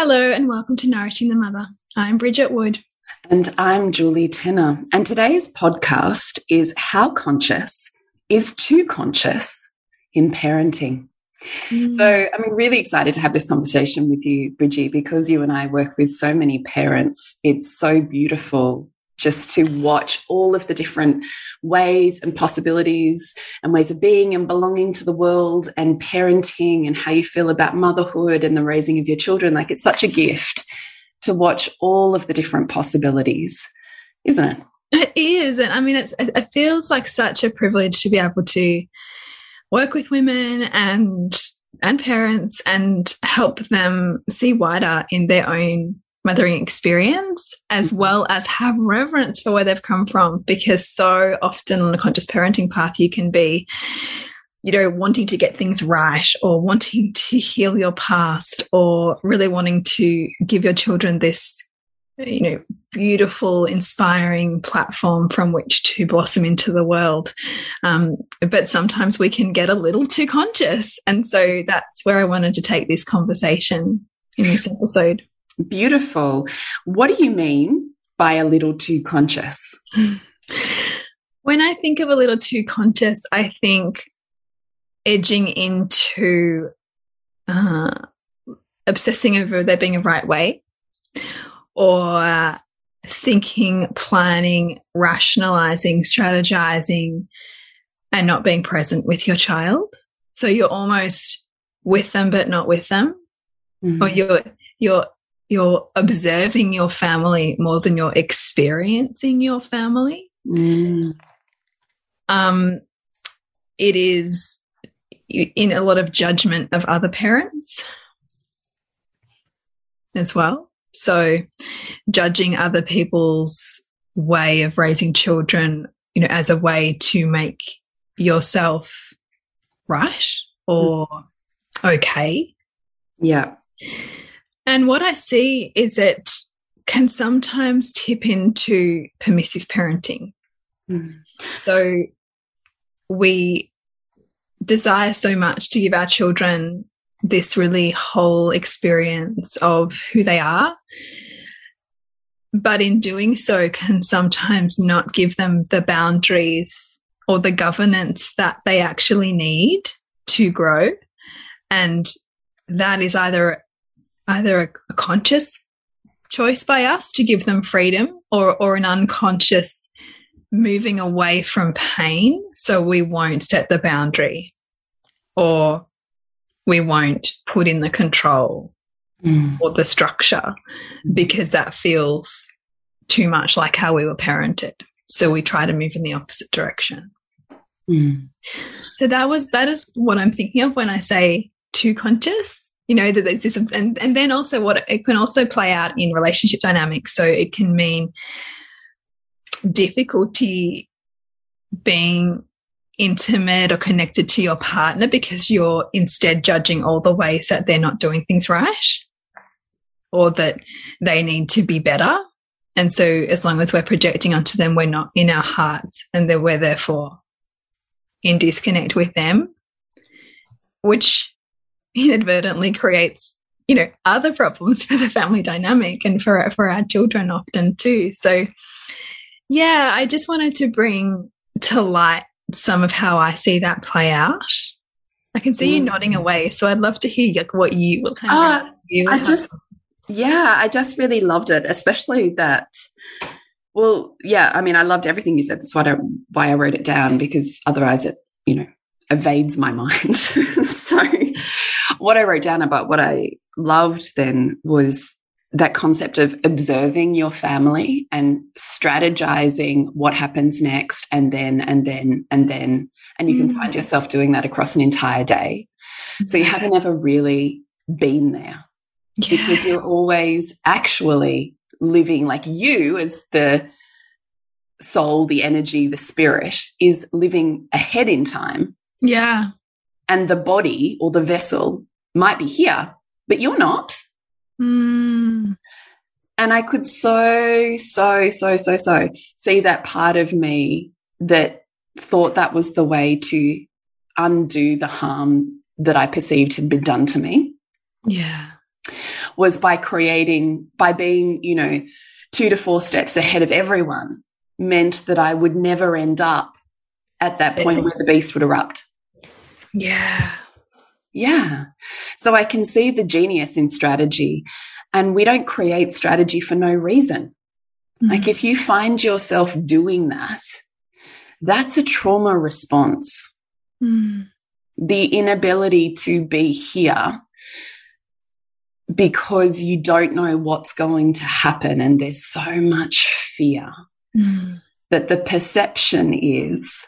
Hello, and welcome to Nourishing the Mother. I'm Bridget Wood. And I'm Julie Tenner. And today's podcast is How Conscious is Too Conscious in Parenting. Mm. So I'm really excited to have this conversation with you, Bridgie, because you and I work with so many parents. It's so beautiful just to watch all of the different ways and possibilities and ways of being and belonging to the world and parenting and how you feel about motherhood and the raising of your children. Like it's such a gift to watch all of the different possibilities, isn't it? It is. And I mean, it's, it feels like such a privilege to be able to work with women and and parents and help them see wider in their own mothering experience as mm-hmm. well as have reverence for where they've come from because so often on a conscious parenting path you can be you know wanting to get things right or wanting to heal your past or really wanting to give your children this you know beautiful inspiring platform from which to blossom into the world. Um, but sometimes we can get a little too conscious. And so that's where i wanted to take this conversation in this episode Beautiful. What do you mean by a little too conscious? When I think of a little too conscious, I think edging into uh, obsessing over there being a right way or thinking, planning, rationalizing, strategizing, and not being present with your child. So you're almost with them, but not with them. Mm -hmm. Or you're you're you're observing your family more than you're experiencing your family. Mm. Um, it is in a lot of judgment of other parents as well. So, judging other people's way of raising children, you know, as a way to make yourself right or mm. okay. Yeah. And what I see is it can sometimes tip into permissive parenting. Mm. So we desire so much to give our children this really whole experience of who they are. But in doing so, can sometimes not give them the boundaries or the governance that they actually need to grow. And that is either either a, a conscious choice by us to give them freedom or, or an unconscious moving away from pain so we won't set the boundary or we won't put in the control mm. or the structure because that feels too much like how we were parented so we try to move in the opposite direction mm. so that was that is what i'm thinking of when i say too conscious you know that there's this and, and then also what it can also play out in relationship dynamics. So it can mean difficulty being intimate or connected to your partner because you're instead judging all the ways that they're not doing things right or that they need to be better. And so as long as we're projecting onto them we're not in our hearts and that we're therefore in disconnect with them, which inadvertently creates you know other problems for the family dynamic and for for our children often too. So yeah i just wanted to bring to light some of how i see that play out. I can see mm. you nodding away so i'd love to hear like what you will kind of uh, i just yeah i just really loved it especially that well yeah i mean i loved everything you said that's why I, why I wrote it down because otherwise it you know evades my mind. So what I wrote down about what I loved then was that concept of observing your family and strategizing what happens next and then and then and then. And you mm. can find yourself doing that across an entire day. So you haven't ever really been there. Yeah. because you're always actually living like you as the soul the energy the spirit is living ahead in time. Yeah. And the body or the vessel might be here, but you're not. Mm. And I could so, so, so, so, so see that part of me that thought that was the way to undo the harm that I perceived had been done to me. Yeah. Was by creating, by being, you know, two to four steps ahead of everyone meant that I would never end up at that point where the beast would erupt. Yeah. Yeah. So I can see the genius in strategy. And we don't create strategy for no reason. Mm. Like if you find yourself doing that, that's a trauma response. Mm. The inability to be here because you don't know what's going to happen and there's so much fear mm. that the perception is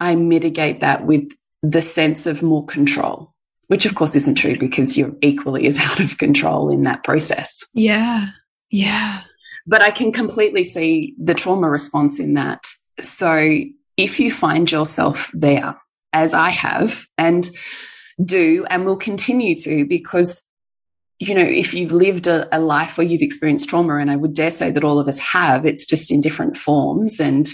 I mitigate that with the sense of more control, which of course isn't true because you're equally as out of control in that process. Yeah. Yeah. But I can completely see the trauma response in that. So if you find yourself there, as I have, and do and will continue to, because you know, if you've lived a, a, life where you've experienced trauma, and I would dare say that all of us have, it's just in different forms and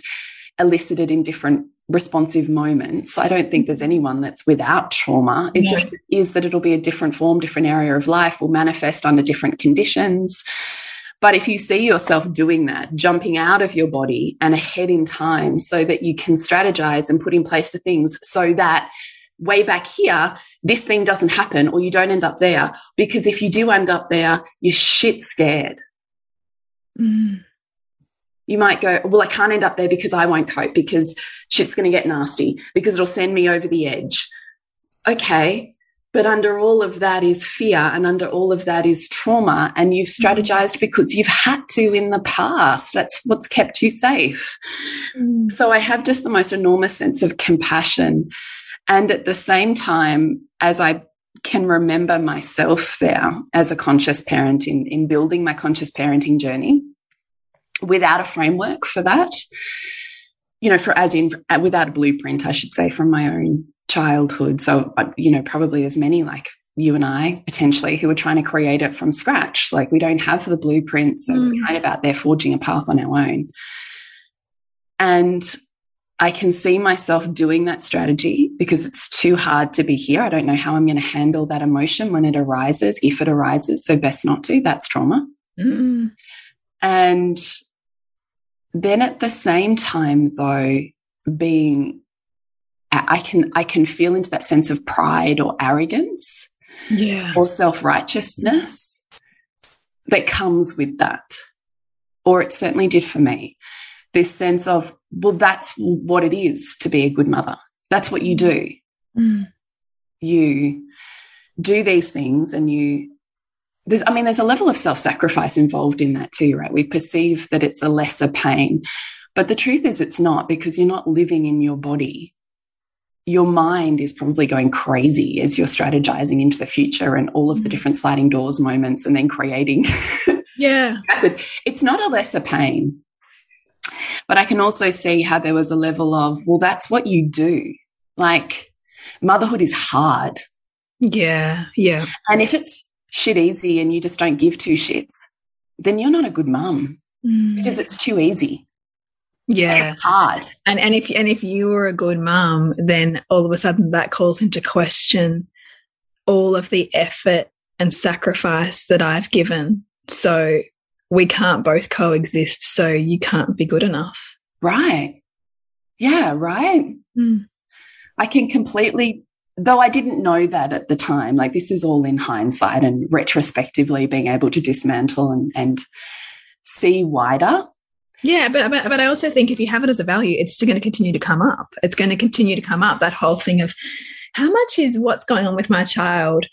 elicited in different responsive moments. I don't think there's anyone that's without trauma. It just is that it'll be a different form, different area of life, will manifest under different conditions. But if you see yourself doing that, jumping out of your body and ahead in time so that you can strategize and put in place the things so that way back here, this thing doesn't happen or you don't end up there. Because if you do end up there, you're shit scared. Mm you might go, well, I can't end up there because I won't cope because shit's going to get nasty because it'll send me over the edge. Okay. But under all of that is fear and under all of that is trauma. And you've mm. strategized because you've had to in the past. That's what's kept you safe. Mm. So I have just the most enormous sense of compassion. And at the same time, as I can remember myself there as a conscious parent in, in building my conscious parenting journey, without a framework for that. You know, for as in uh, without a blueprint, I should say, from my own childhood. So, uh, you know, probably as many like you and I potentially who are trying to create it from scratch. Like we don't have the blueprints mm. we're kind of out there forging a path on our own. And I can see myself doing that strategy because it's too hard to be here. I don't know how I'm going to handle that emotion when it arises, if it arises. So, best not to. That's trauma. Mm. And then at the same time, though, being I can I can feel into that sense of pride or arrogance yeah. or self-righteousness that comes with that. Or it certainly did for me. This sense of, well, that's what it is to be a good mother. That's what you do. Mm. You do these things and you there's, I mean, there's a level of self sacrifice involved in that too, right? We perceive that it's a lesser pain, but the truth is it's not because you're not living in your body. Your mind is probably going crazy as you're strategizing into the future and all of the mm. different sliding doors moments and then creating. Yeah. it's not a lesser pain. But I can also see how there was a level of, well, that's what you do. Like motherhood is hard. Yeah. Yeah. And if it's shit easy and you just don't give two shits, then you're not a good mum mm. because it's too easy. Yeah. It's hard. And and if and if you were a good mum, then all of a sudden that calls into question all of the effort and sacrifice that I've given. So we can't both coexist. So you can't be good enough. Right. Yeah, right. Mm. I can completely, though I didn't know that at the time, like this is all in hindsight and retrospectively being able to dismantle and, and see wider. Yeah, but, but but I also think if you have it as a value, it's still going to continue to come up. It's going to continue to come up. That whole thing of how much is what's going on with my child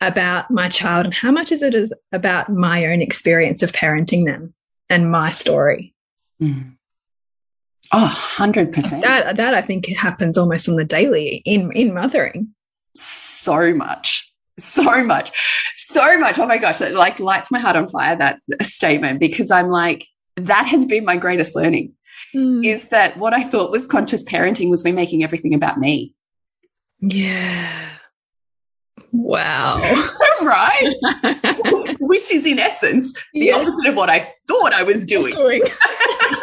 about my child, and how much is it is about my own experience of parenting them and my story. Mm. Oh, 100%. That, that I think happens almost on the daily in, in mothering. So much, so much, so much. Oh my gosh, that like lights my heart on fire, that statement, because I'm like, that has been my greatest learning Mm. is that what I thought was conscious parenting was me making everything about me. Yeah. Wow. right? Which is in essence the Yes. opposite of what I thought I was doing. Doing.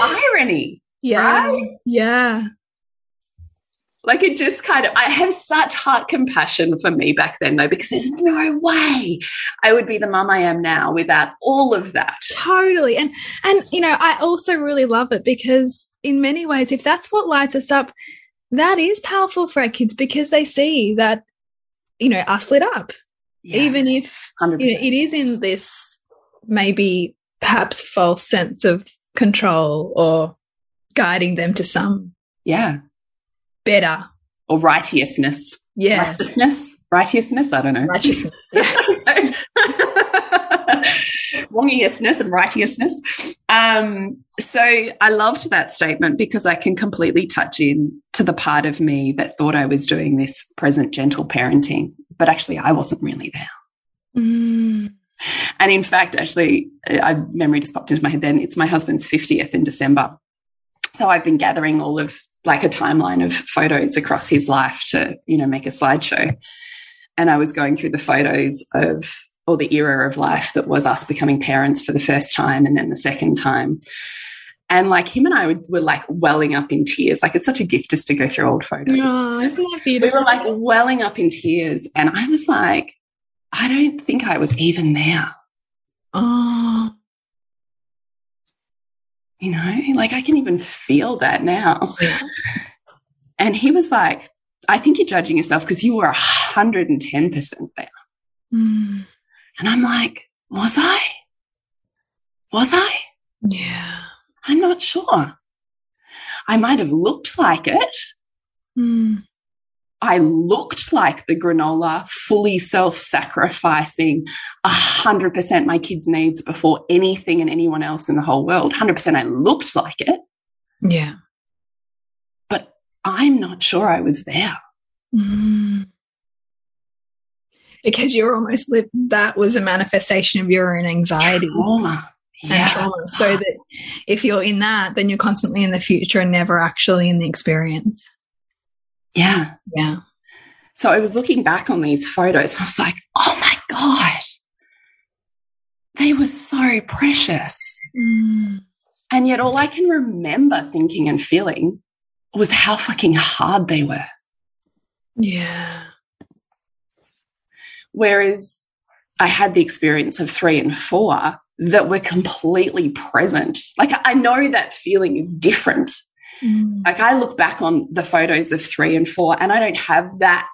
Irony. Yeah. Right? Yeah. Like it just kind of, I have such heart compassion for me back then though, because there's no way I would be the mum I am now without all of that. Totally. And and you know, I also really love it because in many ways, if that's what lights us up, that is powerful for our kids because they see that, you know, us lit up. Yeah, Even if you know, it is in this maybe perhaps false sense of control or guiding them to some yeah. better. Or righteousness. Yeah. Righteousness? Righteousness? I don't know. Righteousness. wrongiousness and righteousness. Um, so I loved that statement because I can completely touch in to the part of me that thought I was doing this present gentle parenting, but actually I wasn't really there. Mm. And in fact, actually, uh, a memory just popped into my head then. It's my husband's 50th in December. So I've been gathering all of like a timeline of photos across his life to, you know, make a slideshow. And I was going through the photos of or the era of life that was us becoming parents for the first time and then the second time. And like him and I were, were like welling up in tears. Like it's such a gift just to go through old photos. Oh, isn't that beautiful? We were like welling up in tears. And I was like, I don't think I was even there. oh, You know, like I can even feel that now. Yeah. And he was like, I think you're judging yourself because you were 110% there. Mm. And I'm like, was I? Was I? yeah. I'm not sure. I might have looked like it. Mm. I looked like the granola, fully self sacrificing, 100% my kids' needs before anything and anyone else in the whole world. 100% I looked like it, Yeah. but I'm not sure I was there. Mm. Because you're almost lived, that was a manifestation of your own anxiety Trauma. Yeah. trauma. So that if you're in that, then you're constantly in the future and never actually in the experience. Yeah. Yeah. So I was looking back on these photos and I was like, oh my God, they were so precious. Mm. And yet all I can remember thinking and feeling was how fucking hard they were. Yeah. Whereas I had the experience of three and four that were completely present. Like I know that feeling is different. Mm. Like I look back on the photos of three and four and I don't have that,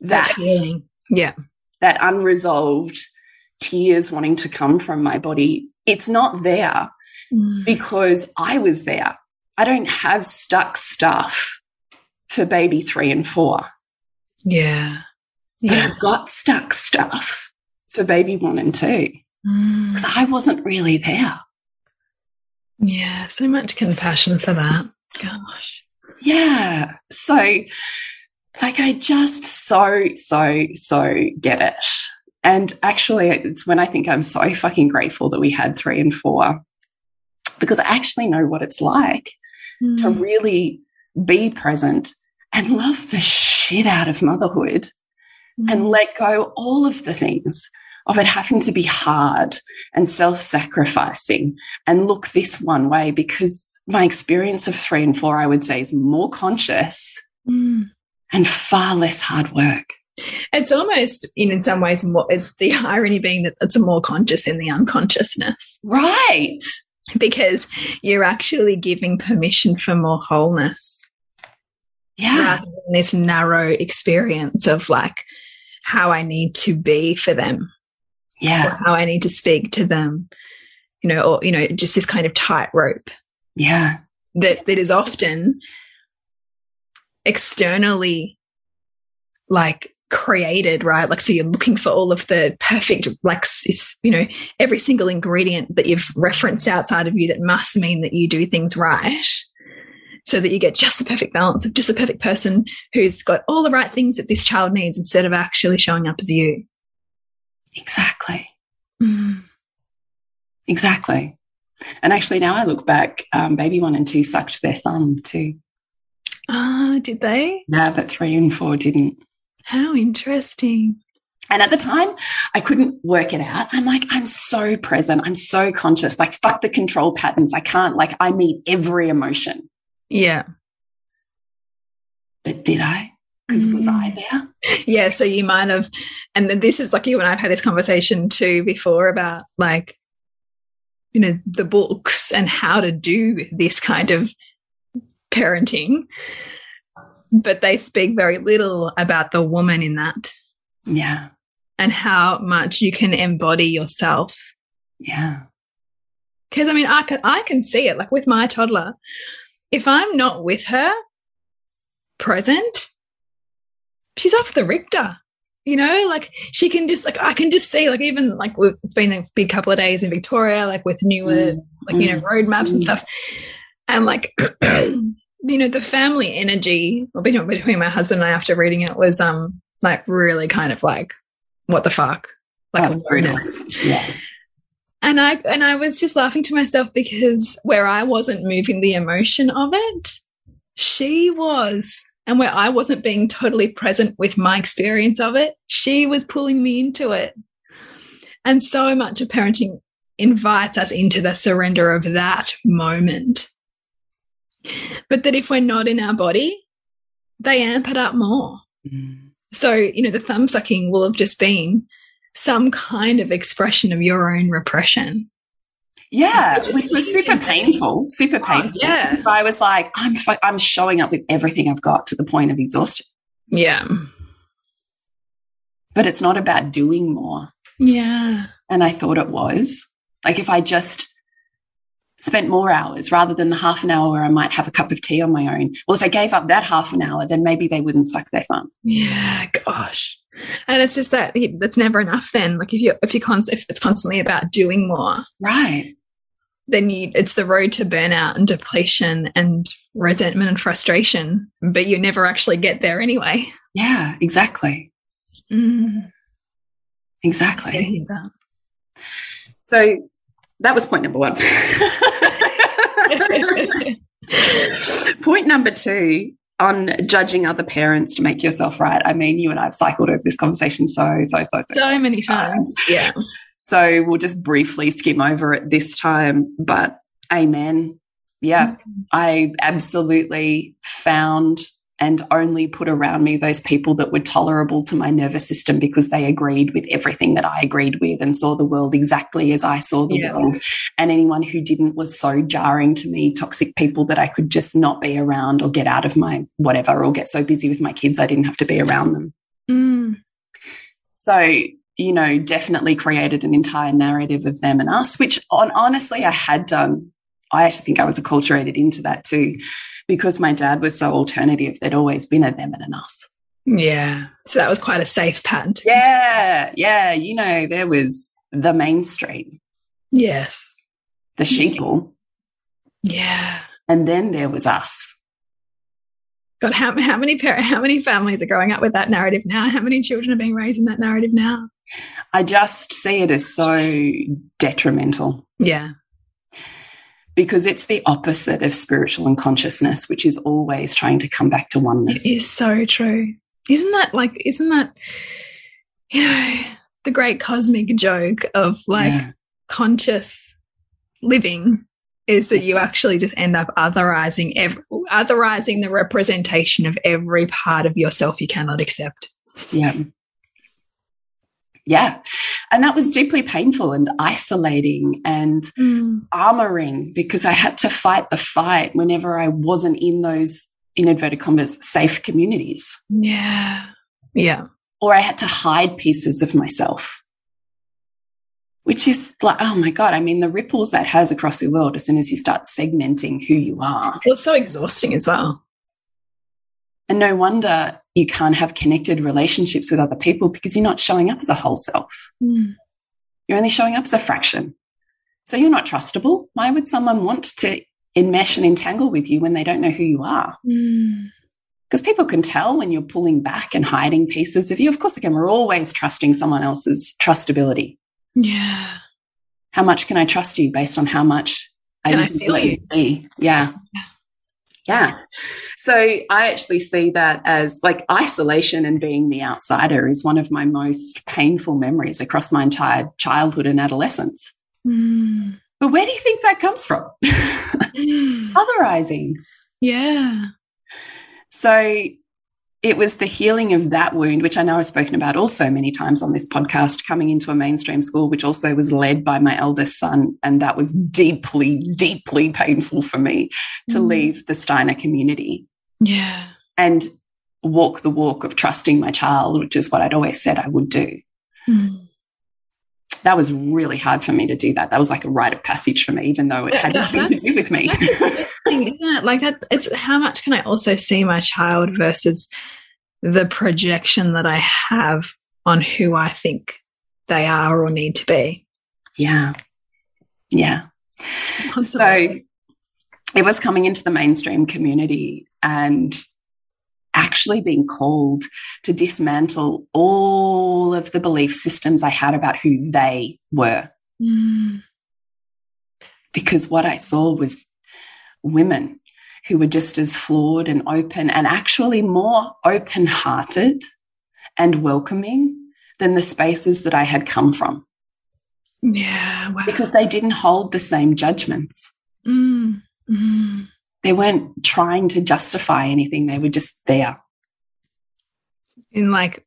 that, feeling. Yeah. that unresolved tears wanting to come from my body. It's not there Mm. because I was there. I don't have stuck stuff for baby three and four, Yeah. but Yeah. I've got stuck stuff for baby one and two Mm. because I wasn't really there. Yeah. So much compassion for that. Gosh. Yeah. So, like, I just so, so, so get it. And actually, it's when I think I'm so fucking grateful that we had three and four because I actually know what it's like to Mm. really be present and love the shit out of motherhood and Mm. let go all of the things of it having to be hard and self sacrificing and look this one way because my experience of three and four, I would say, is more conscious mm. and far less hard work. It's almost, in, in some ways, more, the irony being that it's a more conscious in the unconsciousness. Right. Because you're actually giving permission for more wholeness. Yeah. Rather than this narrow experience of like how I need to be for them. Yeah. how I need to speak to them, you know, or, you know, just this kind of tightrope. Yeah. That, that is often externally like created, right? Like, so you're looking for all of the perfect, like, you know, every single ingredient that you've referenced outside of you that must mean that you do things right. So that you get just the perfect balance of just the perfect person who's got all the right things that this child needs instead of actually showing up as you. Exactly. Mm. Exactly. And actually, now I look back, um, baby one and two sucked their thumb too. Ah, uh, did they? Yeah, but three and four didn't. How interesting. And at the time, I couldn't work it out. I'm like, I'm so present. I'm so conscious. Like, fuck the control patterns. I can't, like, I meet every emotion. Yeah. But did I? Because mm. was I mm. there? Yeah. So you might have, and this is like you and I've had this conversation too before about like, you know, the books and how to do this kind of parenting but they speak very little about the woman in that. Yeah. And how much you can embody yourself. Yeah. Because I mean, I can, I can see it like with my toddler. If I'm not with her present, she's off the Richter. You know, like she can just like I can just see like even like it's been a big couple of days in Victoria, like with newer mm. like you know mm. road maps mm. and stuff, and like you know, the family energy between, between my husband and I after reading it was um like really kind of like, what the fuck? Like oh, awareness. Yeah. And I and I was just laughing to myself because where I wasn't moving the emotion of it, she was. And where I wasn't being totally present with my experience of it, she was pulling me into it. And so much of parenting invites us into the surrender of that moment but that if we're not in our body, they amp it up more. Mm. So, you know, the thumb sucking will have just been some kind of expression of your own repression. Yeah, which was super painful, super oh, painful. Oh, yeah. But I was like, I'm, I'm showing up with everything I've got to the point of exhaustion. Yeah. But it's not about doing more. Yeah. And I thought it was. Like if I just spent more hours rather than the half an hour where I might have a cup of tea on my own. Well, if I gave up that half an hour, then maybe they wouldn't suck their thumb. Yeah, gosh. And it's just that that's never enough. Then, like if you if you con if it's constantly about doing more, right? Then you it's the road to burnout and depletion and resentment and frustration. But you never actually get there anyway. Yeah, exactly. Mm. Exactly. So that was point number one. point number two on judging other parents to make yourself right. I mean, you and I have cycled over this conversation so, so, so, so, so many times. Yeah. So we'll just briefly skim over it this time, but amen. Yeah, mm -hmm. I absolutely found and only put around me those people that were tolerable to my nervous system because they agreed with everything that I agreed with and saw the world exactly as I saw the yeah. world. And anyone who didn't was so jarring to me, toxic people that I could just not be around or get out of my whatever or get so busy with my kids I didn't have to be around them. Mm. So, you know, definitely created an entire narrative of them and us, which on, honestly I had done. I actually think I was acculturated into that too because my dad was so alternative, there'd always been a them and an us. Yeah. So that was quite a safe pattern. Yeah. Yeah. You know, there was the mainstream. Yes. The sheeple. Yeah. And then there was us. God, how, how many how many families are growing up with that narrative now? How many children are being raised in that narrative now? I just see it as so detrimental. Yeah because it's the opposite of spiritual and consciousness, which is always trying to come back to oneness. It is so true. Isn't that like, isn't that, you know, the great cosmic joke of like yeah. conscious living is that you actually just end up otherizing every, otherizing the representation of every part of yourself you cannot accept. Yeah. Yeah. And that was deeply painful and isolating and mm. armoring because I had to fight the fight whenever I wasn't in those, in inverted commas, safe communities. Yeah. Yeah. Or I had to hide pieces of myself which is like, oh my God, I mean, the ripples that has across the world as soon as you start segmenting who you are. Well, It's so exhausting as well. And no wonder you can't have connected relationships with other people because you're not showing up as a whole self. Mm. You're only showing up as a fraction. So you're not trustable. Why would someone want to enmesh and entangle with you when they don't know who you are? Because mm. people can tell when you're pulling back and hiding pieces of you. Of course, again, we're always trusting someone else's trustability. Yeah. How much can I trust you based on how much can I, I feel you? See? Yeah. yeah. Yeah. So I actually see that as like isolation and being the outsider is one of my most painful memories across my entire childhood and adolescence. Mm. But where do you think that comes from? Otherizing. Yeah. So it was the healing of that wound, which I know I've spoken about also many times on this podcast, coming into a mainstream school, which also was led by my eldest son. And that was deeply, deeply painful for me to mm. leave the Steiner community. Yeah. And walk the walk of trusting my child, which is what I'd always said I would do. Mm. That was really hard for me to do that. That was like a rite of passage for me, even though it had nothing to do with me. thing, isn't it? Like that, it's how much can I also see my child versus the projection that I have on who I think they are or need to be. Yeah. Yeah. So it was coming into the mainstream community and actually being called to dismantle all of the belief systems I had about who they were. Mm. Because what I saw was women who were just as flawed and open and actually more open hearted and welcoming than the spaces that I had come from. Yeah. Wow. Because they didn't hold the same judgments. Mm, mm. They weren't trying to justify anything, they were just there. In like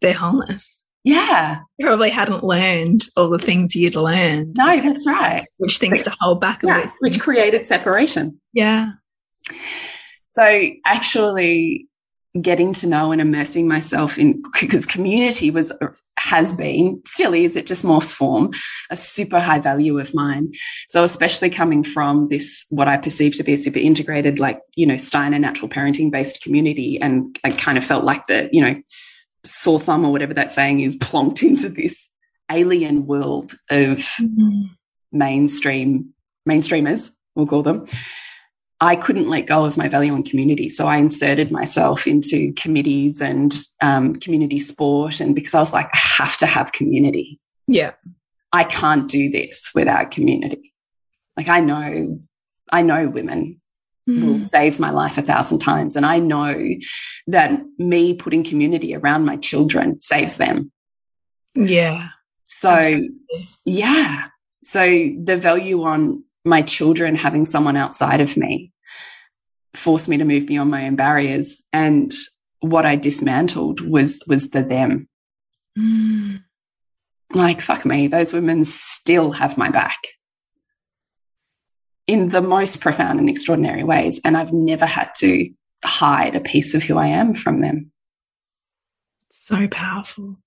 their wholeness. Yeah. You probably hadn't learned all the things you'd learned. No, that's right. Which things to hold back yeah. Which created separation. Yeah. So actually getting to know and immersing myself in because community was has been. Still is it just morphs form? A super high value of mine. So especially coming from this what i perceive to be a super integrated like you know steiner natural parenting based community and i kind of felt like the you know sore thumb or whatever that saying is plonked into this alien world of mm -hmm. mainstream mainstreamers we'll call them i couldn't let go of my value and community so i inserted myself into committees and um, community sport and because i was like i have to have community yeah i can't do this without community like i know i know women mm. will save my life a thousand times. And I know that me putting community around my children saves them. Yeah. So, Absolutely. yeah. So the value on my children having someone outside of me forced me to move beyond my own barriers. And what I dismantled was was the them. Mm. Like, fuck me, those women still have my back in the most profound and extraordinary ways. And I've never had to hide a piece of who I am from them. So powerful.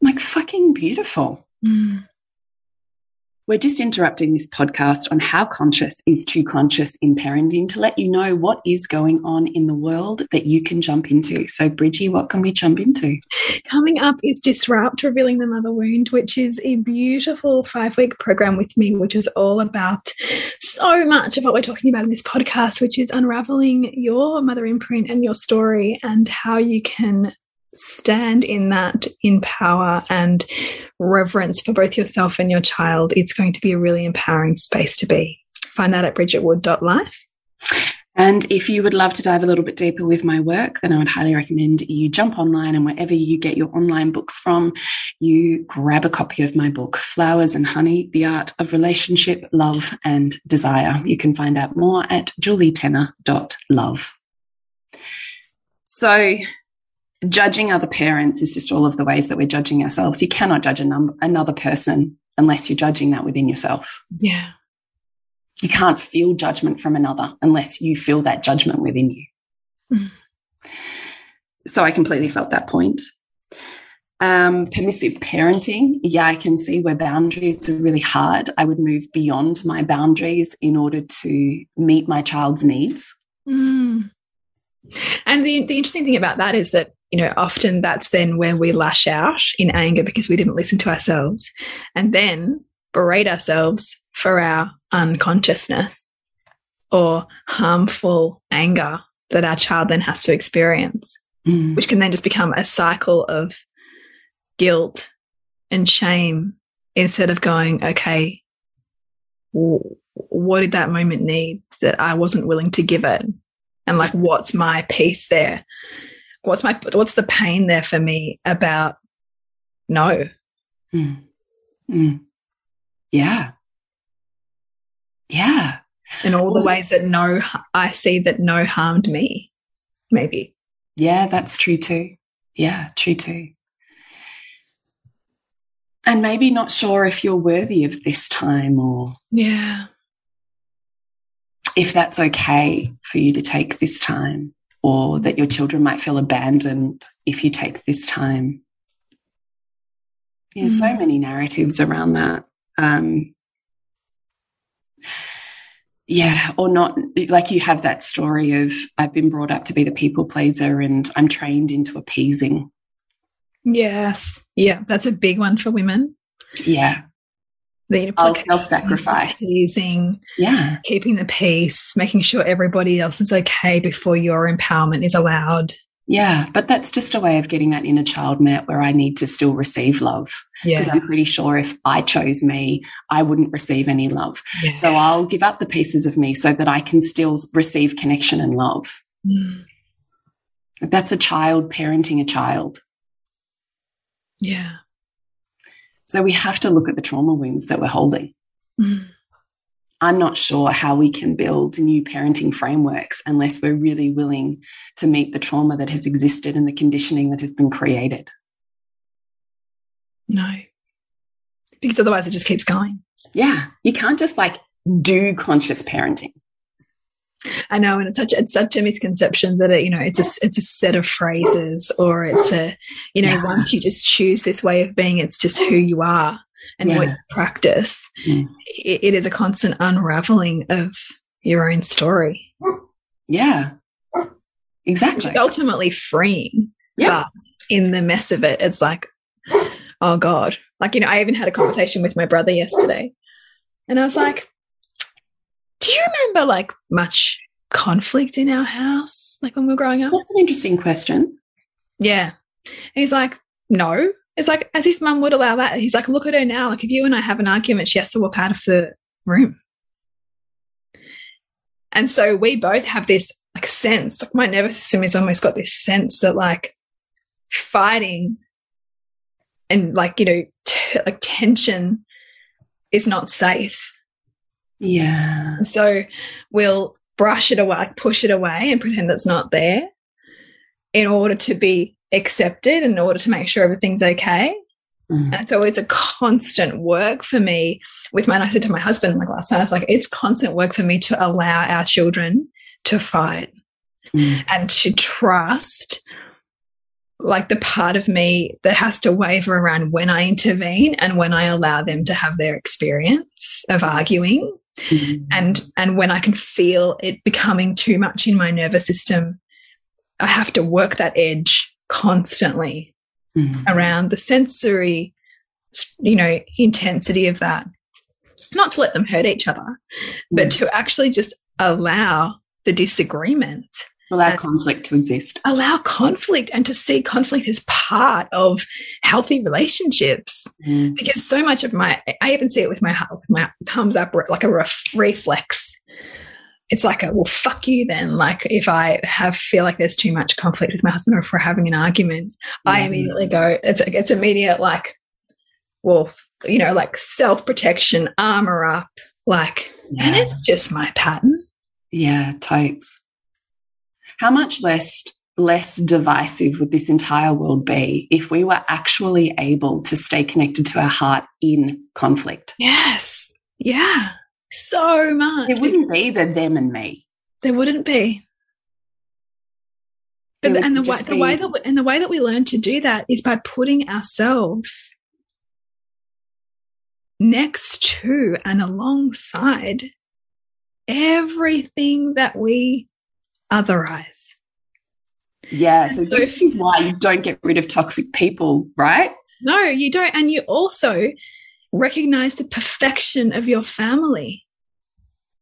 Like fucking beautiful. Mm. We're just interrupting this podcast on how conscious is too conscious in parenting to let you know what is going on in the world that you can jump into. So, Bridgie, what can we jump into? Coming up is Disrupt Revealing the Mother Wound, which is a beautiful five week program with me, which is all about so much of what we're talking about in this podcast, which is unraveling your mother imprint and your story and how you can stand in that in power and reverence for both yourself and your child, it's going to be a really empowering space to be. Find that at bridgetwood.life. And if you would love to dive a little bit deeper with my work, then I would highly recommend you jump online and wherever you get your online books from, you grab a copy of my book, Flowers and Honey The Art of Relationship, Love and Desire. You can find out more at julietenner.love. So, judging other parents is just all of the ways that we're judging ourselves. You cannot judge another person unless you're judging that within yourself. Yeah you can't feel judgment from another unless you feel that judgment within you. Mm. So I completely felt that point. Um, permissive parenting. Yeah, I can see where boundaries are really hard. I would move beyond my boundaries in order to meet my child's needs. Mm. And the, the interesting thing about that is that, you know, often that's then where we lash out in anger because we didn't listen to ourselves and then berate ourselves for our unconsciousness or harmful anger that our child then has to experience, mm. which can then just become a cycle of guilt and shame instead of going, okay, what did that moment need that I wasn't willing to give it? And like, what's my piece there? What's my, what's the pain there for me about no? Mm. Mm. Yeah. Yeah. And all the ways that no, I see that no harmed me, maybe. Yeah, that's true too. Yeah, true too. And maybe not sure if you're worthy of this time or. Yeah. If that's okay for you to take this time, or that your children might feel abandoned if you take this time. Yeah, mm. so many narratives around that. Um, yeah, or not like you have that story of I've been brought up to be the people pleaser and I'm trained into appeasing. Yes. Yeah, that's a big one for women. Yeah. The oh, self-sacrifice. using Yeah. Keeping the peace, making sure everybody else is okay before your empowerment is allowed. Yeah, but that's just a way of getting that inner child met where I need to still receive love. Because yeah. I'm pretty sure if I chose me, I wouldn't receive any love. Yeah. So I'll give up the pieces of me so that I can still receive connection and love. Mm. That's a child parenting a child. Yeah. So we have to look at the trauma wounds that we're holding. Mm. I'm not sure how we can build new parenting frameworks unless we're really willing to meet the trauma that has existed and the conditioning that has been created. No, because otherwise it just keeps going. Yeah, you can't just like do conscious parenting. I know, and it's such it's such a misconception that it, you know it's a it's a set of phrases or it's a you know yeah. once you just choose this way of being, it's just who you are and yeah. what you practice, mm. it, it is a constant unraveling of your own story. Yeah, exactly. It's ultimately freeing. Yeah. But in the mess of it, it's like, oh God. Like, you know, I even had a conversation with my brother yesterday. And I was like, do you remember like much conflict in our house, like when we were growing up? That's an interesting question. Yeah. And he's like, no. It's like as if mum would allow that. He's like, look at her now. Like if you and I have an argument, she has to walk out of the room. And so we both have this like sense, like my nervous system has almost got this sense that like fighting and like, you know, like tension is not safe. Yeah. So we'll brush it away, like push it away and pretend it's not there in order to be accepted in order to make sure everything's okay. Mm. And so it's a constant work for me with my, and I said to my husband like last night, I was like, it's constant work for me to allow our children to fight mm. and to trust like the part of me that has to waver around when I intervene and when I allow them to have their experience of arguing. Mm. And and when I can feel it becoming too much in my nervous system, I have to work that edge constantly mm around the sensory, you know, intensity of that. Not to let them hurt each other, mm but to actually just allow the disagreement. Allow conflict to exist. Allow conflict and to see conflict as part of healthy relationships. Mm. Because so much of my, I even see it with my, with my thumbs up, like a ref reflex it's like a well fuck you then like if i have feel like there's too much conflict with my husband or if we're having an argument yeah. i immediately go it's it's immediate like well you know like self-protection armor up like yeah. and it's just my pattern yeah totes how much less less divisive would this entire world be if we were actually able to stay connected to our heart in conflict yes yeah so much. It wouldn't be the them and me. There wouldn't be. But, and the way, the way that we, and the way that we learn to do that is by putting ourselves next to and alongside everything that we otherize. Yeah, so, so this is why you don't get rid of toxic people, right? No, you don't. And you also recognize the perfection of your family.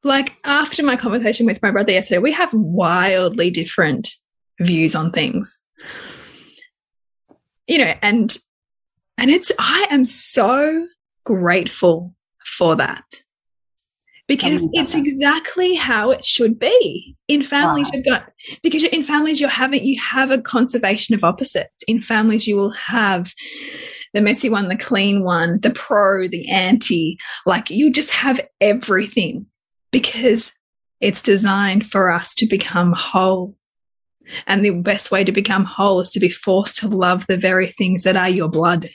Like after my conversation with my brother yesterday, we have wildly different views on things. You know, and and it's I am so grateful for that. Because it's exactly how it should be. In families, wow. you've got because in families you're having you have a conservation of opposites. In families, you will have the messy one, the clean one, the pro, the anti. Like you just have everything because it's designed for us to become whole. And the best way to become whole is to be forced to love the very things that are your blood.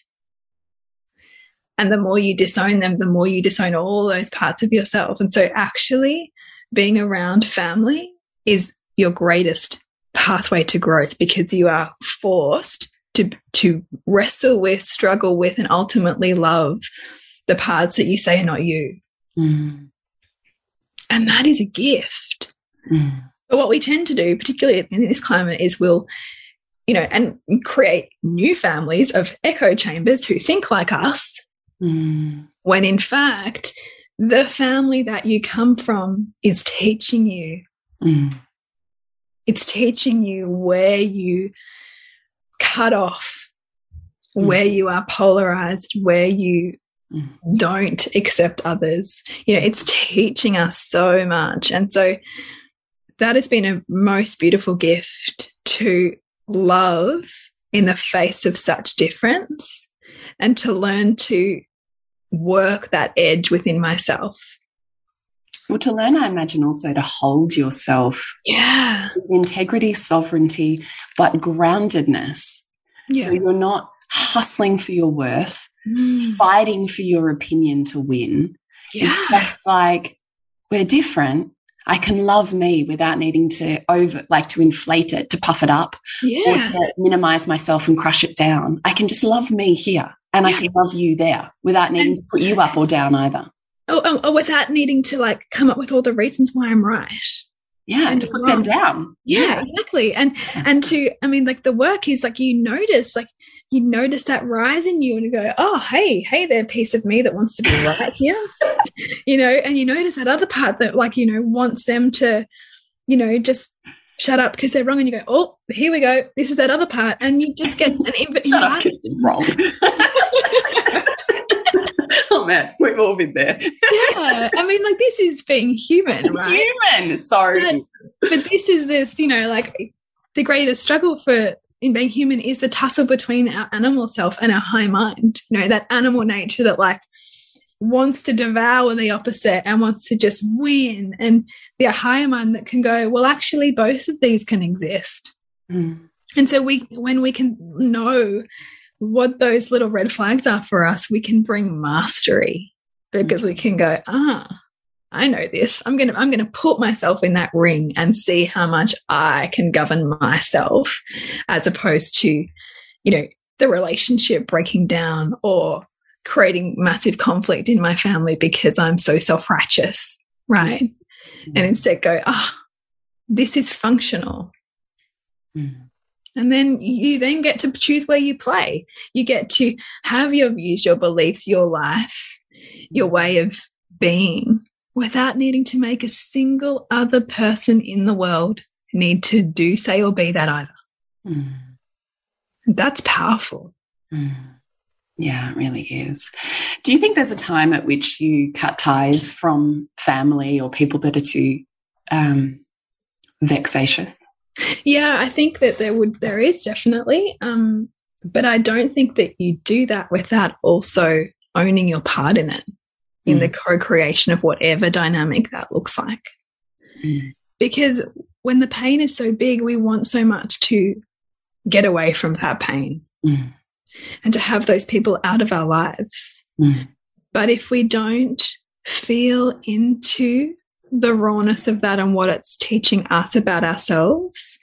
And the more you disown them, the more you disown all those parts of yourself. And so, actually, being around family is your greatest pathway to growth because you are forced to to wrestle with, struggle with, and ultimately love the parts that you say are not you. Mm. And that is a gift. Mm. But what we tend to do, particularly in this climate, is we'll, you know, and create new families of echo chambers who think like us, mm. when in fact, the family that you come from is teaching you. Mm. It's teaching you where you cut off mm. where you are polarized, where you don't accept others. You know, it's teaching us so much. And so that has been a most beautiful gift to love in the face of such difference and to learn to work that edge within myself. Well, to learn, I imagine also to hold yourself. Yeah. Integrity, sovereignty, but groundedness. Yeah. So you're not hustling for your worth, mm. fighting for your opinion to win. Yeah. It's just like, we're different. I can love me without needing to over, like to inflate it, to puff it up, yeah. or to minimize myself and crush it down. I can just love me here and yeah. I can love you there without needing to put you up or down either. Or, oh, oh, without needing to like come up with all the reasons why I'm right. Yeah, and to put them down. Yeah, yeah, exactly. And and to I mean, like the work is like you notice, like you notice that rise in you and go, oh, hey, hey there, piece of me that wants to be right here. you know, and you notice that other part that like, you know, wants them to, you know, just shut up because they're wrong. And you go, oh, here we go. This is that other part. And you just get an invitation. shut up, wrong. oh man, we've all been there. yeah, I mean, like this is being human, right? Human, sorry. But, but this is this, you know, like the greatest struggle for in being human is the tussle between our animal self and our high mind. You know, that animal nature that like wants to devour the opposite and wants to just win, and the higher mind that can go, well, actually, both of these can exist. Mm. And so we, when we can know what those little red flags are for us, we can bring mastery because we can go, ah, I know this. I'm going to I'm going to put myself in that ring and see how much I can govern myself as opposed to, you know, the relationship breaking down or creating massive conflict in my family because I'm so self-righteous, right? Mm -hmm. And instead go, ah, oh, this is functional. Mm and then you then get to choose where you play. You get to have your views, your beliefs, your life, your way of being without needing to make a single other person in the world need to do, say, or be that either. Mm. That's powerful. Mm. Yeah, it really is. Do you think there's a time at which you cut ties from family or people that are too um, vexatious? Yeah, I think that there would there is definitely, um, but I don't think that you do that without also owning your part in it, in mm. the co-creation of whatever dynamic that looks like. Mm. Because when the pain is so big, we want so much to get away from that pain mm. And to have those people out of our lives. Mm. But if we don't feel into the rawness of that and what it's teaching us about ourselves,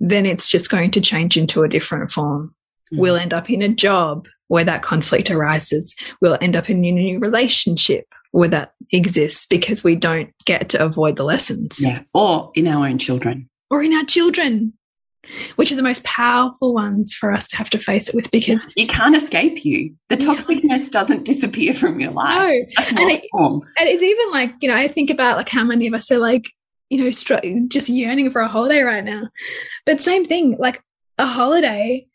then it's just going to change into a different form. Mm. We'll end up in a job where that conflict arises. We'll end up in a new relationship where that exists because we don't get to avoid the lessons. Yeah. Or in our own children. Or in our children, which are the most powerful ones for us to have to face it with because you can't escape you. The toxicness doesn't disappear from your life. No. And, it, and it's even like, you know, I think about like how many of us are like, you know, just yearning for a holiday right now. But same thing, like a holiday,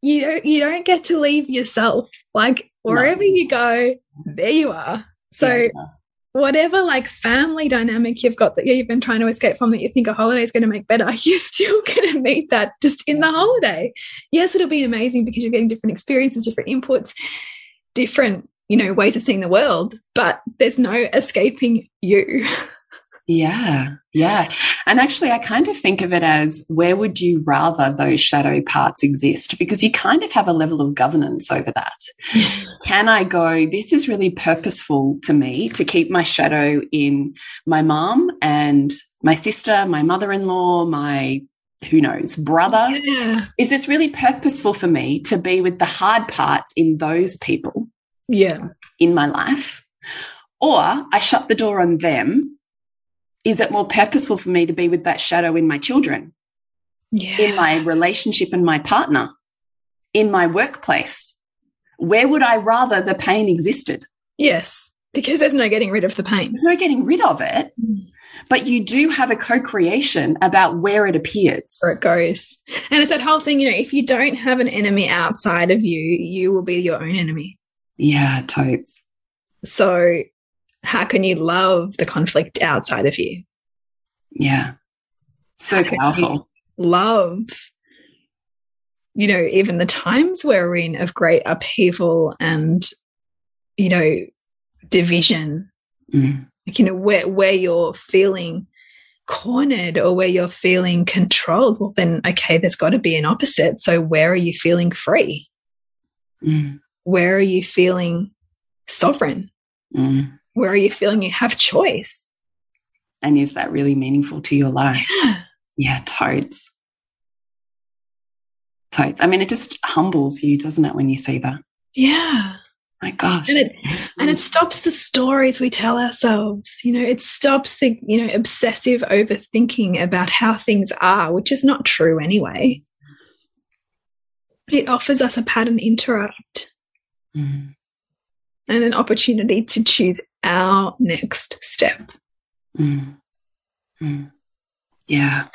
you don't you don't get to leave yourself. Like wherever no. you go, there you are. So yes, whatever like family dynamic you've got that you've been trying to escape from that you think a holiday is going to make better, you're still going to meet that just in the holiday. Yes, it'll be amazing because you're getting different experiences, different inputs, different, you know, ways of seeing the world, but there's no escaping you. Yeah, yeah. And actually, I kind of think of it as where would you rather those shadow parts exist? Because you kind of have a level of governance over that. Can I go, this is really purposeful to me to keep my shadow in my mom and my sister, my mother in law, my who knows, brother? Yeah. Is this really purposeful for me to be with the hard parts in those people? Yeah. In my life? Or I shut the door on them is it more purposeful for me to be with that shadow in my children, yeah. in my relationship and my partner, in my workplace? Where would I rather the pain existed? Yes, because there's no getting rid of the pain. There's no getting rid of it. Mm. But you do have a co creation about where it appears. Where it goes. And it's that whole thing, you know, if you don't have an enemy outside of you, you will be your own enemy. Yeah, totes. So how can you love the conflict outside of you? Yeah. So powerful. Love, you know, even the times we're in of great upheaval and, you know, division. Mm. Like, you know, where where you're feeling cornered or where you're feeling controlled, well then okay, there's got to be an opposite. So where are you feeling free? Mm. Where are you feeling sovereign? Mm where are you feeling you have choice? And is that really meaningful to your life? Yeah, yeah totes. Totes. I mean, it just humbles you, doesn't it, when you see that? Yeah. My gosh. And it, and it stops the stories we tell ourselves. You know, it stops the, you know, obsessive overthinking about how things are, which is not true anyway. It offers us a pattern interrupt. Mm and an opportunity to choose our next step. Mm. Mm. Yeah.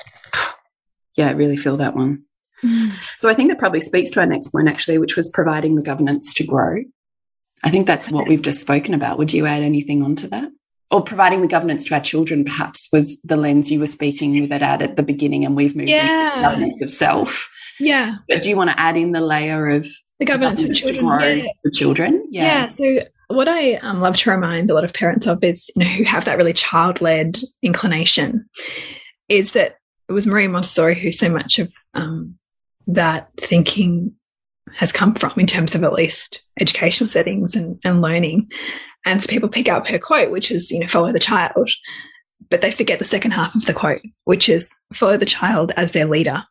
Yeah, I really feel that one. Mm. So I think that probably speaks to our next point, actually, which was providing the governance to grow. I think that's what we've just spoken about. Would you add anything onto that? Or providing the governance to our children, perhaps, was the lens you were speaking with it at at the beginning, and we've moved yeah. into governance of self. Yeah. But do you want to add in the layer of the governance, governance for children? Yeah. For children? Yeah. yeah. So what I um, love to remind a lot of parents of is, you know, who have that really child-led inclination, is that it was Marie Montessori who so much of um, that thinking has come from in terms of at least educational settings and, and learning. And so people pick up her quote, which is, you know, follow the child, but they forget the second half of the quote, which is follow the child as their leader.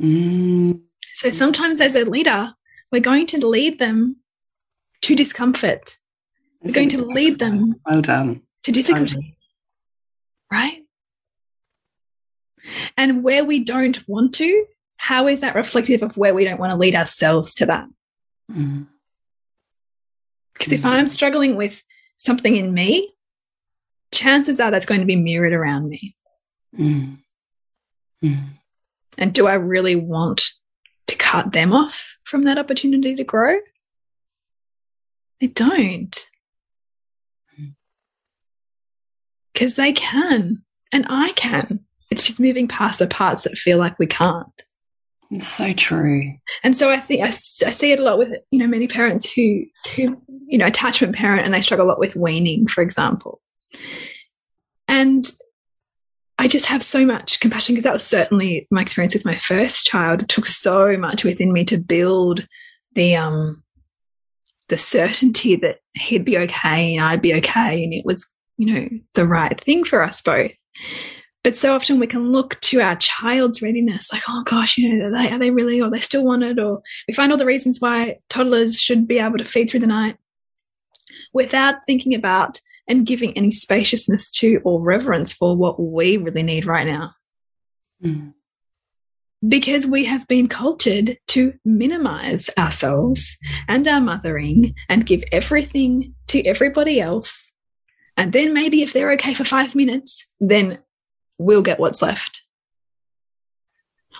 Mm. So sometimes as a leader, we're going to lead them to discomfort. We're going to lead them well done. to difficulty. Right? And where we don't want to, how is that reflective of where we don't want to lead ourselves to that? Mm. Because mm. if I'm struggling with something in me, chances are that's going to be mirrored around me. Mm. Mm. And do I really want cut them off from that opportunity to grow? I don't. Because they can. And I can. It's just moving past the parts that feel like we can't. It's so true. And so I think I, I, see it a lot with you know many parents who who you know attachment parent and they struggle a lot with weaning, for example. And I just have so much compassion because that was certainly my experience with my first child. It took so much within me to build the um the certainty that he'd be okay and I'd be okay and it was you know the right thing for us both. But so often we can look to our child's readiness, like, oh gosh, you know, are they, are they really, or they still want it, or we find all the reasons why toddlers should be able to feed through the night without thinking about and giving any spaciousness to or reverence for what we really need right now. Mm. Because we have been cultured to minimize ourselves and our mothering and give everything to everybody else. And then maybe if they're okay for five minutes, then we'll get what's left.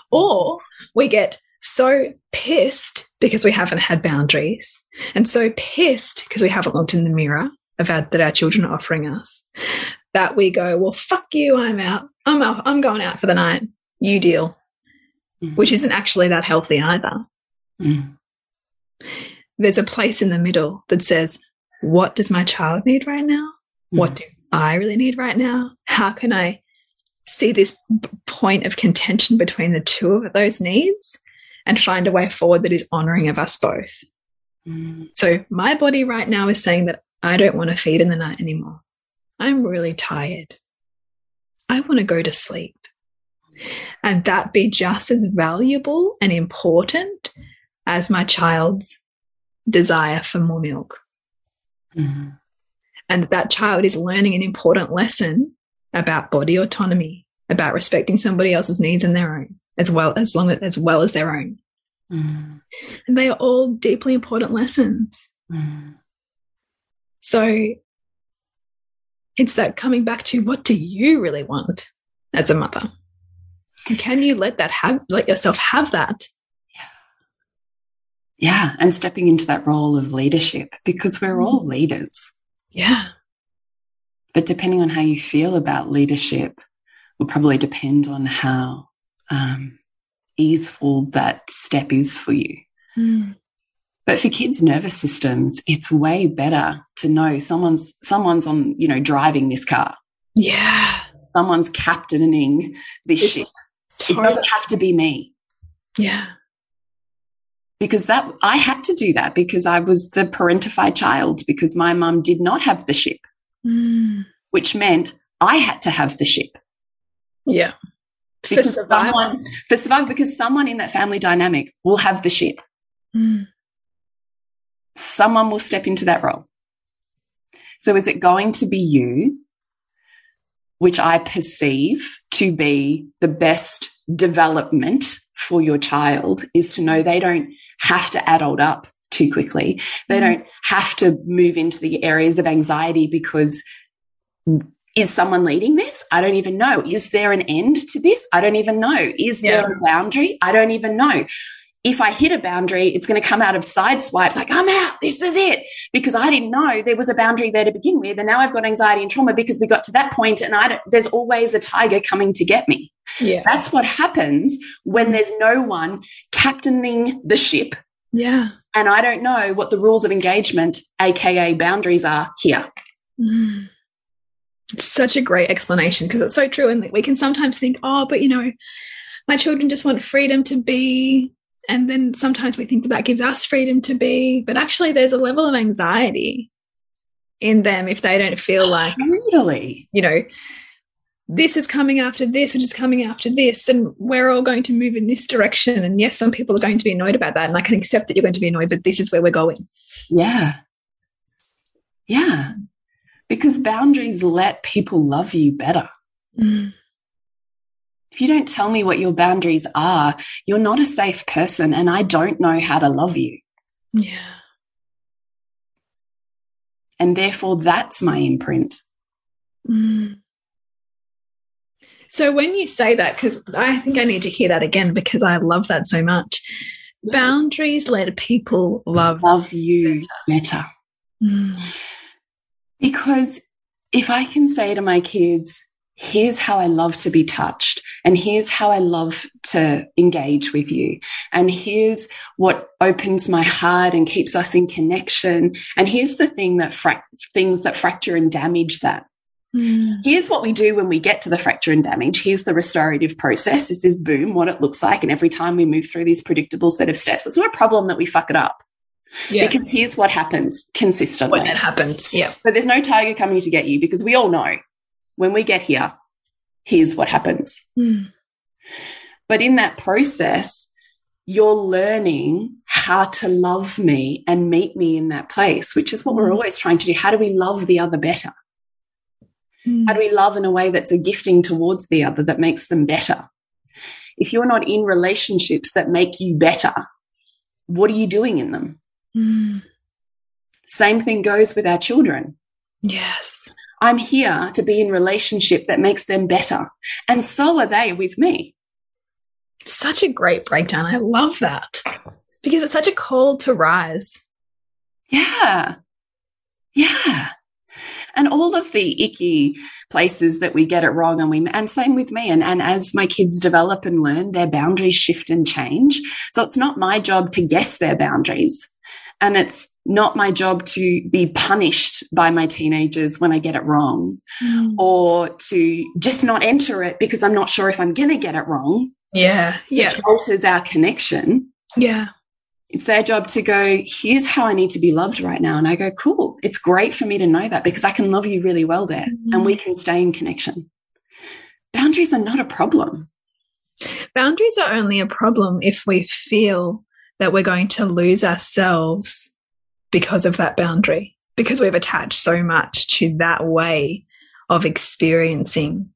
Or we get so pissed because we haven't had boundaries and so pissed because we haven't looked in the mirror of our, that our children are offering us that we go, well, fuck you, I'm out. I'm out. I'm going out for the night. You deal, mm. which isn't actually that healthy either. Mm. There's a place in the middle that says, what does my child need right now? Mm. What do I really need right now? How can I see this point of contention between the two of those needs and find a way forward that is honoring of us both. Mm. So, my body right now is saying that I don't want to feed in the night anymore. I'm really tired. I want to go to sleep. And that be just as valuable and important as my child's desire for more milk. Mm. And that child is learning an important lesson about body autonomy, about respecting somebody else's needs and their own, as well as long as well as their own. Mm. And they are all deeply important lessons. Mm. So it's that coming back to what do you really want as a mother? And can you let that have let yourself have that? Yeah. Yeah. And stepping into that role of leadership because we're all mm. leaders. Yeah. But depending on how you feel about leadership will probably depend on how um, easeful that step is for you. Mm. But for kids' nervous systems, it's way better to know someone's someone's on, you know, driving this car. Yeah. Someone's captaining this it's ship. Totally. It doesn't have to be me. Yeah. Because that I had to do that because I was the parentified child because my mum did not have the ship mm. which meant I had to have the ship. Yeah. Because for survival. Someone, for survival, because someone in that family dynamic will have the ship. Mm. Someone will step into that role. So is it going to be you, which I perceive to be the best development for your child is to know they don't have to adult up too quickly. They mm. don't have to move into the areas of anxiety because is someone leading this? I don't even know. Is there an end to this? I don't even know. Is yeah. there a boundary? I don't even know. If I hit a boundary, it's going to come out of side swipes like, I'm out. This is it. Because I didn't know there was a boundary there to begin with. And now I've got anxiety and trauma because we got to that point and I don't, there's always a tiger coming to get me. Yeah. That's what happens when there's no one captaining the ship. Yeah. And I don't know what the rules of engagement, AKA boundaries, are here. Mm. It's such a great explanation because it's so true. And we can sometimes think, oh, but you know, my children just want freedom to be. And then sometimes we think that that gives us freedom to be. But actually, there's a level of anxiety in them if they don't feel like, totally. you know, this is coming after this, which is coming after this, and we're all going to move in this direction. And yes, some people are going to be annoyed about that, and I can accept that you're going to be annoyed, but this is where we're going. Yeah. Yeah. Because boundaries let people love you better. Mm. If you don't tell me what your boundaries are, you're not a safe person, and I don't know how to love you. Yeah. And therefore, that's my imprint. Mm. So when you say that, because I think I need to hear that again because I love that so much. Boundaries let people love love you better. better. Mm. Because if I can say to my kids, here's how I love to be touched. And here's how I love to engage with you. And here's what opens my heart and keeps us in connection. And here's the thing that things that fracture and damage that. Mm. Here's what we do when we get to the fracture and damage. Here's the restorative process. This is boom, what it looks like. And every time we move through these predictable set of steps, it's not a problem that we fuck it up. Yeah. Because here's what happens consistently. When it happens. Yeah. But there's no tiger coming to get you because we all know when we get here, here's what happens. Mm. But in that process, you're learning how to love me and meet me in that place, which is what we're hmm. always trying to do. How do we love the other better? Mm. How do we love in a way that's a gifting towards the other that makes them better? If you're not in relationships that make you better, what are you doing in them? Mm. Same thing goes with our children. Yes. I'm here to be in relationship that makes them better. And so are they with me. Such a great breakdown. I love that because it's such a call to rise. Yeah. Yeah. And all of the icky places that we get it wrong and we and same with me and, and as my kids develop and learn their boundaries shift and change so it's not my job to guess their boundaries and it's not my job to be punished by my teenagers when I get it wrong mm. or to just not enter it because I'm not sure if I'm going to get it wrong. Yeah. Yeah. Which alters our connection. Yeah. It's their job to go, here's how I need to be loved right now. And I go, cool. It's great for me to know that because I can love you really well there mm. and we can stay in connection. Boundaries are not a problem. Boundaries are only a problem if we feel that we're going to lose ourselves because of that boundary, because we've attached so much to that way of experiencing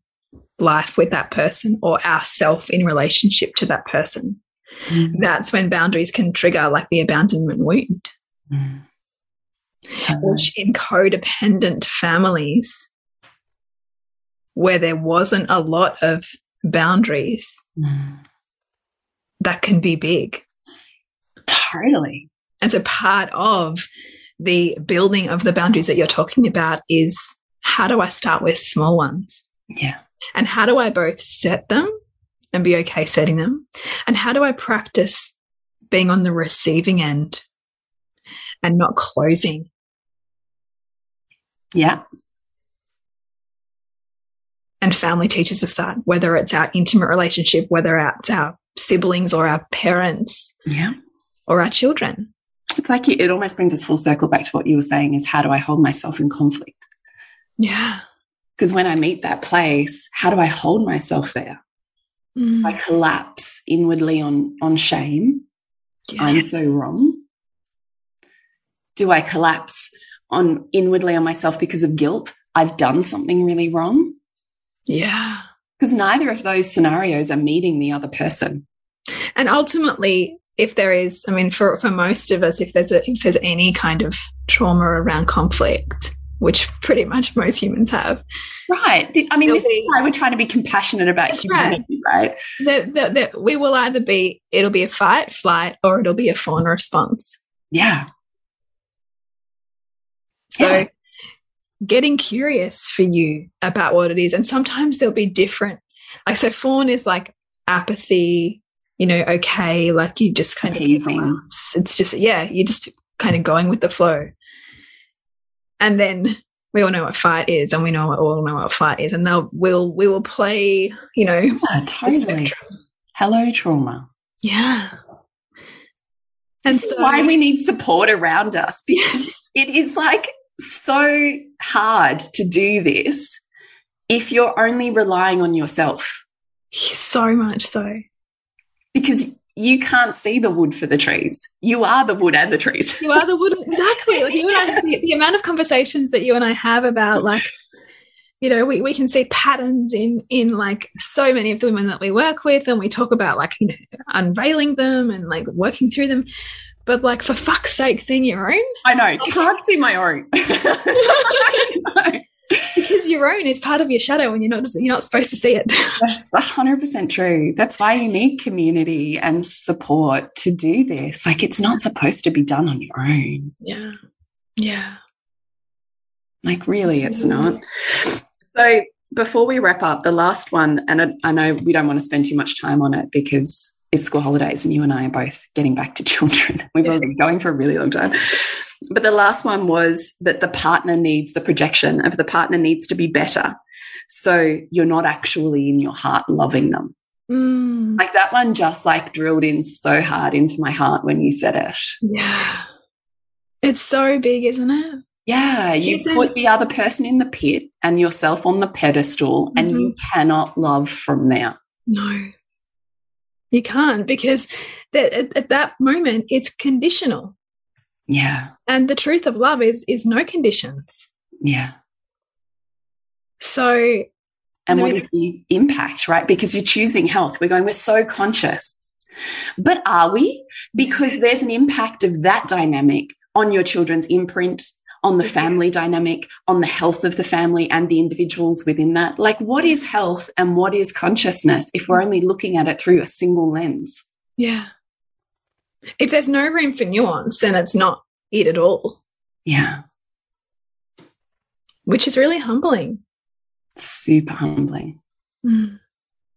life with that person or ourself in relationship to that person. Mm. That's when boundaries can trigger like the abandonment wound. Mm. Which in codependent families where there wasn't a lot of boundaries, mm. that can be big. Totally. And so part of the building of the boundaries that you're talking about is how do I start with small ones? Yeah. And how do I both set them and be okay setting them? And how do I practice being on the receiving end and not closing? Yeah. And family teaches us that, whether it's our intimate relationship, whether it's our siblings or our parents. Yeah. Or our children it's like it almost brings us full circle back to what you were saying is how do I hold myself in conflict? Yeah. Because when I meet that place, how do I hold myself there? Mm. I collapse inwardly on, on shame. Yeah. I'm so wrong. Do I collapse on inwardly on myself because of guilt? I've done something really wrong. Yeah. Because neither of those scenarios are meeting the other person. And ultimately, if there is, I mean, for, for most of us, if there's a, if there's any kind of trauma around conflict, which pretty much most humans have. Right. I mean, this be, is why we're trying to be compassionate about humanity, right? right? That, that, we will either be, it'll be a fight, flight, or it'll be a fawn response. Yeah. So yes. getting curious for you about what it is. And sometimes there'll be different, like, so fawn is like apathy, you know, okay, like you just kind Amazing. of, it's just, yeah, you're just kind of going with the flow. And then we all know what fight is and we know all know what fight is and they'll we'll we will play you know yeah, totally. hello trauma yeah and this so, is why we need support around us because it is like so hard to do this if you're only relying on yourself so much so because you can't see the wood for the trees. You are the wood and the trees. You are the wood. Exactly. Like you and I, the, the, amount of conversations that you and I have about like, you know, we, we can see patterns in, in like so many of the women that we work with. And we talk about like, you know, unveiling them and like working through them. But like, for fuck's sake, seeing your own. I know. Oh. Can't see my own. because your own is part of your shadow and you're not you're not supposed to see it. That's hundred percent true. That's why you need community and support to do this. Like it's not supposed to be done on your own. Yeah. Yeah. Like really Absolutely. it's not. So before we wrap up, the last one, and I, I know we don't want to spend too much time on it because it's school holidays and you and I are both getting back to children. We've yeah. been going for a really long time. But the last one was that the partner needs the projection of the partner needs to be better. So you're not actually in your heart loving them. Mm. Like that one just like drilled in so hard into my heart when you said it. Yeah. It's so big, isn't it? Yeah, you isn't put the other person in the pit and yourself on the pedestal, mm -hmm. and you mm-hmm. cannot love from there. No, you can't because that, at, at that moment it's conditional. Yeah, and the truth of love is is no conditions. Yeah. So and what is the impact, right? Because you're choosing health. We're going, we're so conscious. But are we? Because there's an impact of that dynamic on your children's imprint, on the family dynamic, on the health of the family and the individuals within that. Like, what is health and what is consciousness if we're only looking at it through a single lens? Yeah. If there's no room for nuance, then it's not it at all. Yeah. Which is really humbling super humbling, mm.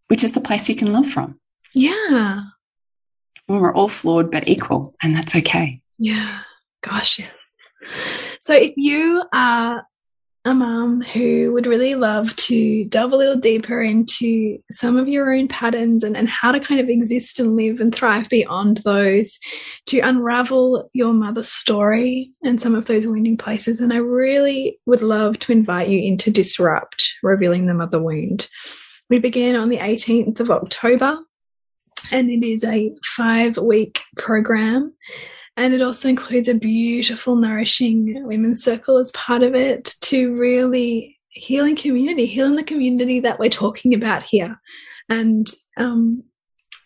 which is the place you can love from. Yeah. When we're all flawed but equal, and that's okay. Yeah. Gosh, yes. So if you are a mum who would really love to delve a little deeper into some of your own patterns and, and how to kind of exist and live and thrive beyond those, to unravel your mother's story and some of those wounding places. And I really would love to invite you into Disrupt, Revealing the Mother Wound. We begin on the 18th of October, and it is a five week program and it also includes a beautiful, nourishing women's circle as part of it to really healing community, healing the community that we're talking about here. And um,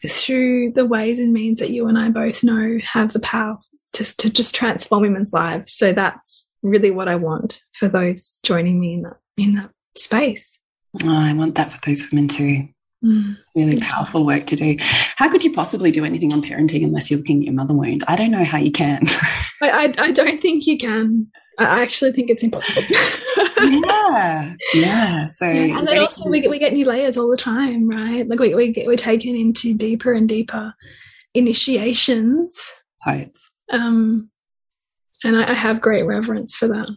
through the ways and means that you and I both know have the power to, to just transform women's lives. So that's really what I want for those joining me in that in that space. Oh, I want that for those women too. Mm. It's really powerful work to do. How could you possibly do anything on parenting unless you're looking at your mother wound? I don't know how you can. I, I, I don't think you can. I actually think it's impossible. yeah, yeah. So, yeah, and then also we get, we get new layers all the time, right? Like we we get, we're taken into deeper and deeper initiations. Totes. Um, and I, I have great reverence for that.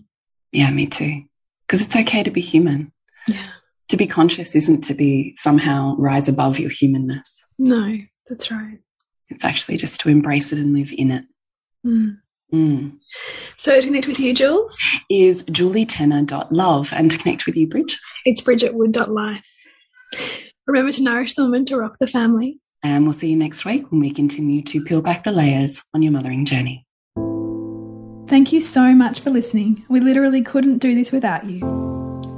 Yeah, me too. Because it's okay to be human. Yeah to be conscious isn't to be somehow rise above your humanness. No, that's right. It's actually just to embrace it and live in it. Mm. Mm. So to connect with you, Jules? Is julietenner.love and to connect with you, Bridge? It's bridgetwood.life. Remember to nourish the woman to rock the family. And we'll see you next week when we continue to peel back the layers on your mothering journey. Thank you so much for listening. We literally couldn't do this without you.